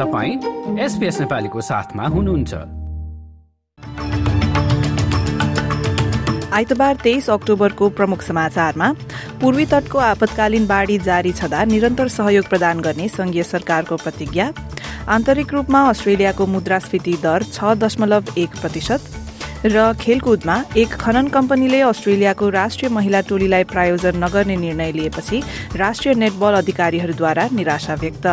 तपाईँ एसपिएस नेपालीको साथमा हुनुहुन्छ। आइतबार तेइस अक्टोबरको प्रमुख समाचारमा पूर्वी तटको आपतकालीन बाढ़ी जारी छँदा निरन्तर सहयोग प्रदान गर्ने संघीय सरकारको प्रतिज्ञा। आन्तरिक रूपमा अस्ट्रेलियाको मुद्रास्फीति दर छ दशमलव एक प्रतिशत र खेलकुदमा एक खनन कम्पनीले अस्ट्रेलियाको राष्ट्रिय महिला टोलीलाई प्रायोजन नगर्ने निर्णय लिएपछि राष्ट्रिय नेटबल अधिकारीहरूद्वारा निराशा व्यक्त।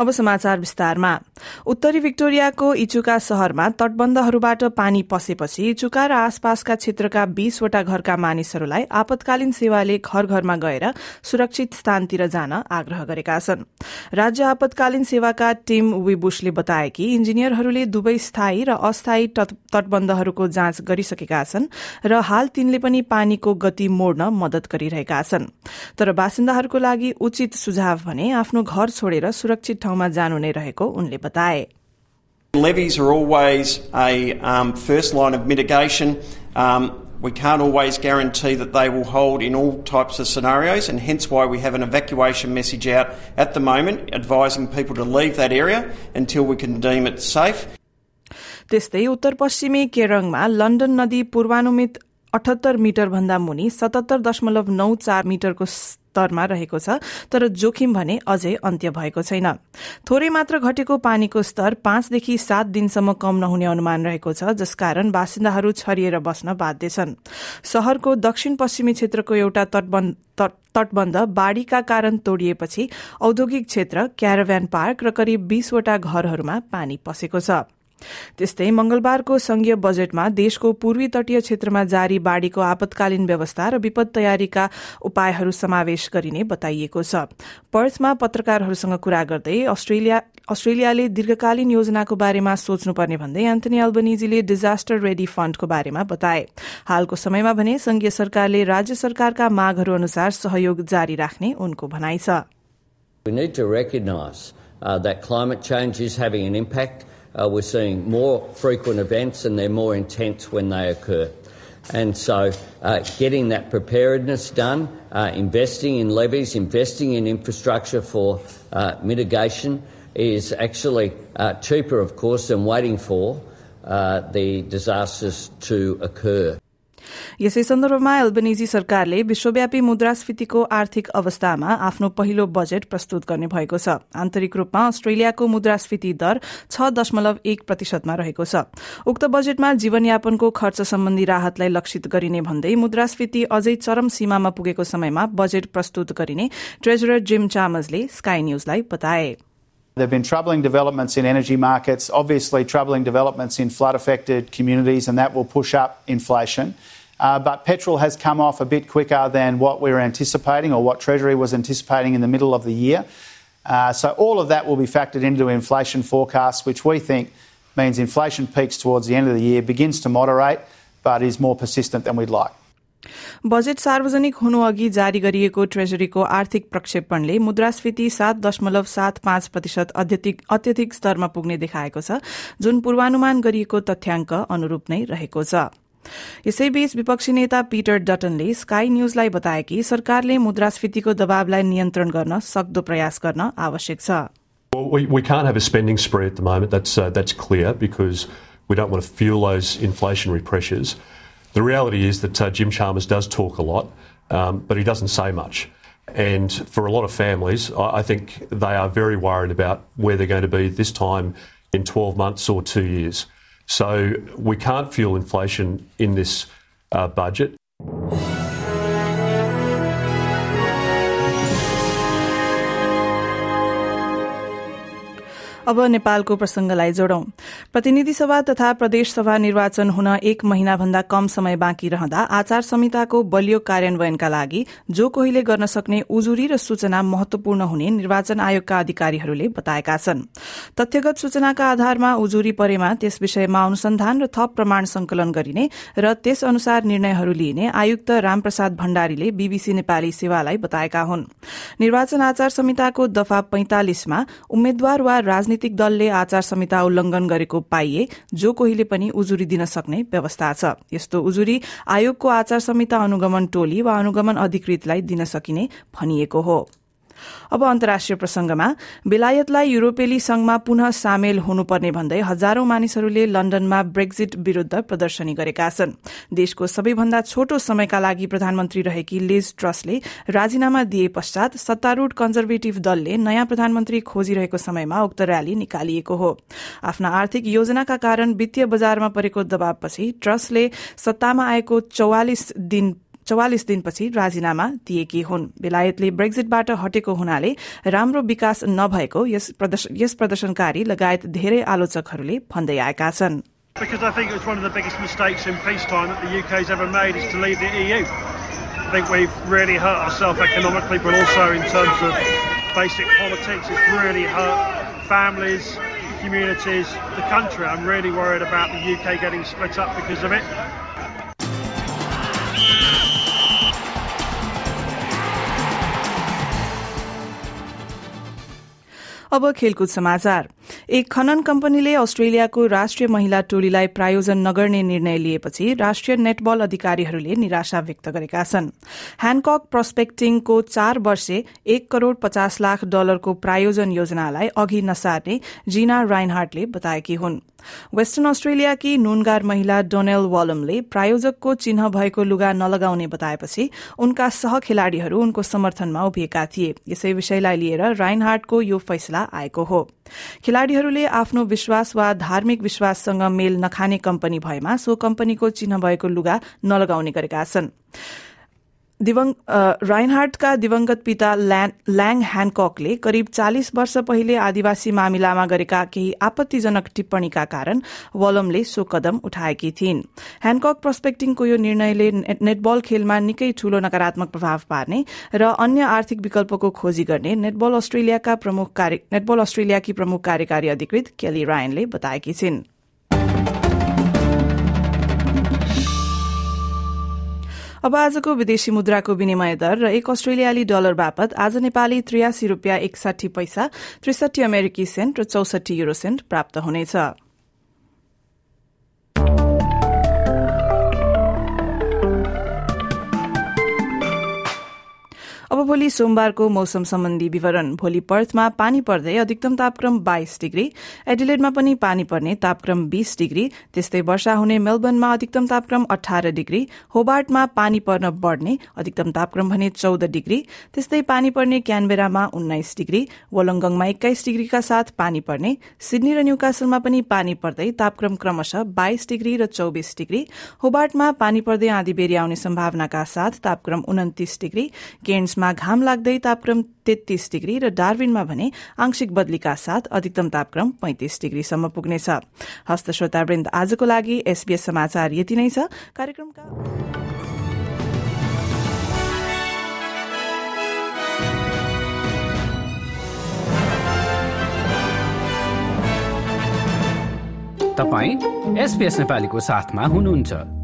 अब समाचार विस्तारमा। उत्तरी विक्टोरियाको इचुका शहरमा तटबन्धहरूबाट पानी पसेपछि इचुका र आसपासका क्षेत्रका बीसवटा घरका मानिसहरूलाई आपतकालीन सेवाले घर घरमा गएर सुरक्षित स्थानतिर जान आग्रह गरेका छन्। राज्य आपतकालीन सेवाका टिम विबुशले बताए कि इन्जिनियरहरूले दुवै स्थायी र अस्थायी तटबन्धहरूको जाँच गरिसकेका छन् र हाल तिनले पनि पानीको गति मोड्न मदत गरिरहेका छन्। तर बासिन्दाहरूको लागि उचित सुझाव भने आफ्नो घर छोडेर सुरक्षित ठाउँमा जानु नै रहेको उनले बताए। Levies are always a um, first line of mitigation. Um, we can't always guarantee that they will hold in all types of scenarios, and hence why we have an evacuation message out at the moment advising people to leave that area until we can deem it safe. त्यस्तै उत्तर पश्चिमी केरङमा London नदी पूर्वानुमित अठहत्तर metre भन्दा मुनि सतहत्तर दशमलव नौ चार मिटरको स्तरमा रहेको छ तर जोखिम भने अझै अन्त्य भएको छैन। थोरै मात्र घटेको पानीको स्तर पाँचदेखि सात दिनसम्म कम नहुने अनुमान रहेको छ जसकारण बासिन्दाहरू छरिएर बस्न बाध्य छन्। शहरको दक्षिण पश्चिमी क्षेत्रको एउटा तटबन्ध बाढ़ीका कारण तोडिएपछि औद्योगिक क्षेत्र क्याराभ्यान पार्क र करिब बीसवटा घरहरूमा पानी पसेको छ। त्यस्तै मंगलबारको संघीय बजेटमा देशको पूर्वी तटीय क्षेत्रमा जारी बाढ़ीको आपतकालीन व्यवस्था र विपद तयारीका उपायहरू समावेश गरिने बताइएको छ। पर्थमा पत्रकारहरूसँग कुरा गर्दै अस्ट्रेलियाले दीर्घकालीन योजनाको बारेमा सोच्नुपर्ने भन्दै एन्थनी अल्बनिजीले डिजास्टर रेडी फण्डको बारेमा बताए। हालको समयमा भने संघीय सरकारले राज्य सरकारका मागहरू अनुसार सहयोग जारी राख्ने उनको भनाइ छ। We need to recognise uh, that climate change is having an impact uh, we're seeing more frequent events and they're more intense when they occur. And so, uh, getting that preparedness done, uh, investing in levies, investing in infrastructure for uh, mitigation is actually uh, cheaper, of course, than waiting for uh, the disasters to occur. यसै सन्दर्भमा Albanese सरकारले विश्वव्यापी मुद्रास्फीतिको आर्थिक अवस्थामा आफ्नो पहिलो budget प्रस्तुत गर्ने भएको छ। आन्तरिक रूपमा अस्ट्रेलियाको मुद्रास्फीति दर छ दशमलव एक प्रतिशतमा रहेको छ। उक्त बजेटमा जीवनयापनको खर्च सम्बन्धी राहतलाई लक्षित गरिने भन्दै मुद्रास्फीति अझै चरम सीमामा पुगेको समयमा बजेट प्रस्तुत गरिने ट्रेजरर जिम चामजले स्काई न्यूजलाई बताए। There have been troubling developments in energy markets, obviously, troubling developments in flood affected communities, and that will push up inflation. Uh, but petrol has come off a bit quicker than what we were anticipating or what Treasury was anticipating in the middle of the year. Uh, so all of that will be factored into inflation forecasts, which we think means inflation peaks towards the end of the year, begins to moderate, but is more persistent than we'd like. Budget सार्वजनिक हुनु अघि जारी गरिएको ट्रेजरीको आर्थिक प्रक्षेपणले मुद्रास्फीति सात दशमलव सात पाँच प्रतिशत अत्यधिक स्तरमा पुग्ने देखाएको छ जुन पूर्वानुमान गरिएको तथ्याङ्क अनुरूप नै रहेको छ। यसैबीच विपक्षी नेता पीटर डटनले स्काई न्यूजलाई बताए कि सरकारले मुद्रास्फीतिको दबावलाई नियन्त्रण गर्न सक्दो प्रयास गर्न आवश्यक छ। Well, we, we. The reality is that uh, Jim Chalmers does talk a lot, um, but he doesn't say much. And for a lot of families, I, I think they are very worried about where they're going to be this time in 12 months or two years. So we can't fuel inflation in this uh, budget. अब नेपालको प्रसंगलाई जोडौं। प्रतिनिधि सभा तथा प्रदेश सभा निर्वाचन हुन एक महिना भन्दा कम समय बाँकी रहँदा आचार संहिताको बलियो कार्यान्वयनका लागि जो कोहीले गर्न सक्ने उजुरी र सूचना महत्वपूर्ण हुने निर्वाचन आयोगका अधिकारीहरूले बताएका छन्। तथ्यगत सूचनाका आधारमा उजुरी परेमा त्यस विषयमा अनुसन्धान र थप प्रमाण संकलन गरिने र त्यस अनुसार निर्णयहरू लिइने आयुक्त रामप्रसाद भण्डारीले बीबीसी नेपाली सेवालाई बताएका हुन्। निर्वाचन आचार संहिताको दफा पैंतालिसमा उम्मेद्वार वा राजनीति राजनीतिक दलले आचार संहिता उल्लंघन गरेको पाइए जो कोहीले पनि उजुरी दिन सक्ने व्यवस्था छ। यस्तो उजुरी आयोगको आचार संहिता अनुगमन टोली वा अनुगमन अधिकृतलाई दिन सकिने भनिएको हो। अब अन्तर्राष्ट्रिय प्रसंगमा बेलायतलाई युरोपेली संघमा पुनः सामेल हुनुपर्ने भन्दै हजारौं मानिसहरूले लण्डनमा ब्रेक्जिट विरूद्ध प्रदर्शनी गरेका छन्। देशको सबैभन्दा छोटो समयका लागि प्रधानमन्त्री रहेकी लिज ट्रसले राजीनामा दिए पश्चात सत्तारूढ़ कन्जर्भेटिभ दलले नयाँ प्रधानमन्त्री खोजिरहेको समयमा उक्त र्याली निकालिएको हो। आफ्ना आर्थिक योजनाका कारण वित्तीय बजारमा परेको दबावपछि ट्रसले सत्तामा आएको चौवालिस दिन चौवालिस दिनपछि राजीनामा दिएकी हुन् बेलायतले ब्रेक्जिटबाट हटेको हुनाले राम्रो विकास नभएको यस प्रदर्शनकारी लगायत धेरै आलोचकहरूले भन्दै आएका छन् Because I think it was one of the biggest mistakes in peacetime that the UK's ever made is to leave the EU. I think we've really hurt ourselves economically, but also in terms of basic politics. It's really hurt families, communities, the country. I'm really worried about the UK getting split up because of it. अब खेलकुद समाचार। एक खनन कम्पनीले अस्ट्रेलियाको राष्ट्रिय महिला टोलीलाई प्रायोजन नगर्ने निर्णय लिएपछि राष्ट्रिय नेटबल अधिकारीहरूले निराशा व्यक्त गरेका छन्। ह्यान्डकक प्रोस्पेक्टिङको चार वर्षे एक करोड़ पचास लाख डलरको प्रायोजन योजनालाई अघि नसार्ने जीना राइनहार्टले बताएकी हुन्। वेस्टर्न अस्ट्रेलियाकी नुनगार महिला डोनेल वालमले प्रायोजकको चिन्ह भएको लुगा नलगाउने बताएपछि उनका सह खेलाड़ीहरू उनको समर्थनमा उभिएका थिए। यसै विषयलाई लिएर राइनहार्टको यो फैसला आएको हो। खेलाड़ीहरूले आफ्नो विश्वास वा धार्मिक विश्वाससँग मेल नखाने कम्पनी भएमा सो कम्पनीको चिन्ह भएको लुगा नलगाउने गरेका छन्। राइनहार्टका दिवंगत पिता ल्याङ ह्यान्ककले करिब चालिस वर्ष पहिले आदिवासी मामिलामा गरेका केही आपत्तिजनक टिप्पणीका कारण वलमले सो कदम उठाएकी थिइन्। ह्यान्कक प्रोस्पेक्टिङको यो निर्णयले नेटबल खेलमा निकै ठूलो नकारात्मक प्रभाव पार्ने र अन्य आर्थिक विकल्पको खोजी गर्ने नेटबल अस्ट्रेलियाका प्रमुख नेटबल अस्ट्रेलियाकी प्रमुख कार्यकारी अधिकृत केली रायनले बताएकी छिन्। अब आजको विदेशी मुद्राको विनिमय दर र एक अस्ट्रेलियाली डलर बापत आज नेपाली त्रियासी रूपियाँ एकसाठी पैसा त्रिसठी अमेरिकी सेन्ट र चौसठी युरो सेन्ट प्राप्त हुनेछ। भोलि सोमबारको मौसम सम्बन्धी विवरण। भोलि पर्थमा पानी पर्दै अधिकतम तापक्रम बाइस डिग्री एडिलेडमा पनि पानी पर्ने तापक्रम बीस डिग्री त्यस्तै वर्षा हुने मेलबर्नमा अधिकतम तापक्रम अठार डिग्री होबार्टमा पानी पर्न बढ़ने अधिकतम तापक्रम भने चौध डिग्री त्यस्तै पानी पर्ने क्यानबेरामा उन्नाइस डिग्री वलंगङमा एक्काइस डिग्रीका साथ पानी पर्ने सिडनी र न्यूकासलमा पनि पानी पर्दै तापक्रम क्रमशः बाइस डिग्री र चौबिस डिग्री होबार्टमा पानी पर्दै आँधी बेरी आउने सम्भावनाका साथ तापक्रम उन्तिस डिग्री केन्समा घाम लाग्दै तापक्रम तेत्तीस डिग्री र डार्विनमा भने आंशिक बदलीका साथ अधिकतम तापक्रम पैंतिस डिग्रीसम्म पुग्नेछ। हस्त श्रोतावृन्द आजको लागि एसबीएस समाचार यति नै छ। कार्यक्रमका तपाईँ एसपीएस नेपालीको साथमा हुनुहुन्छ।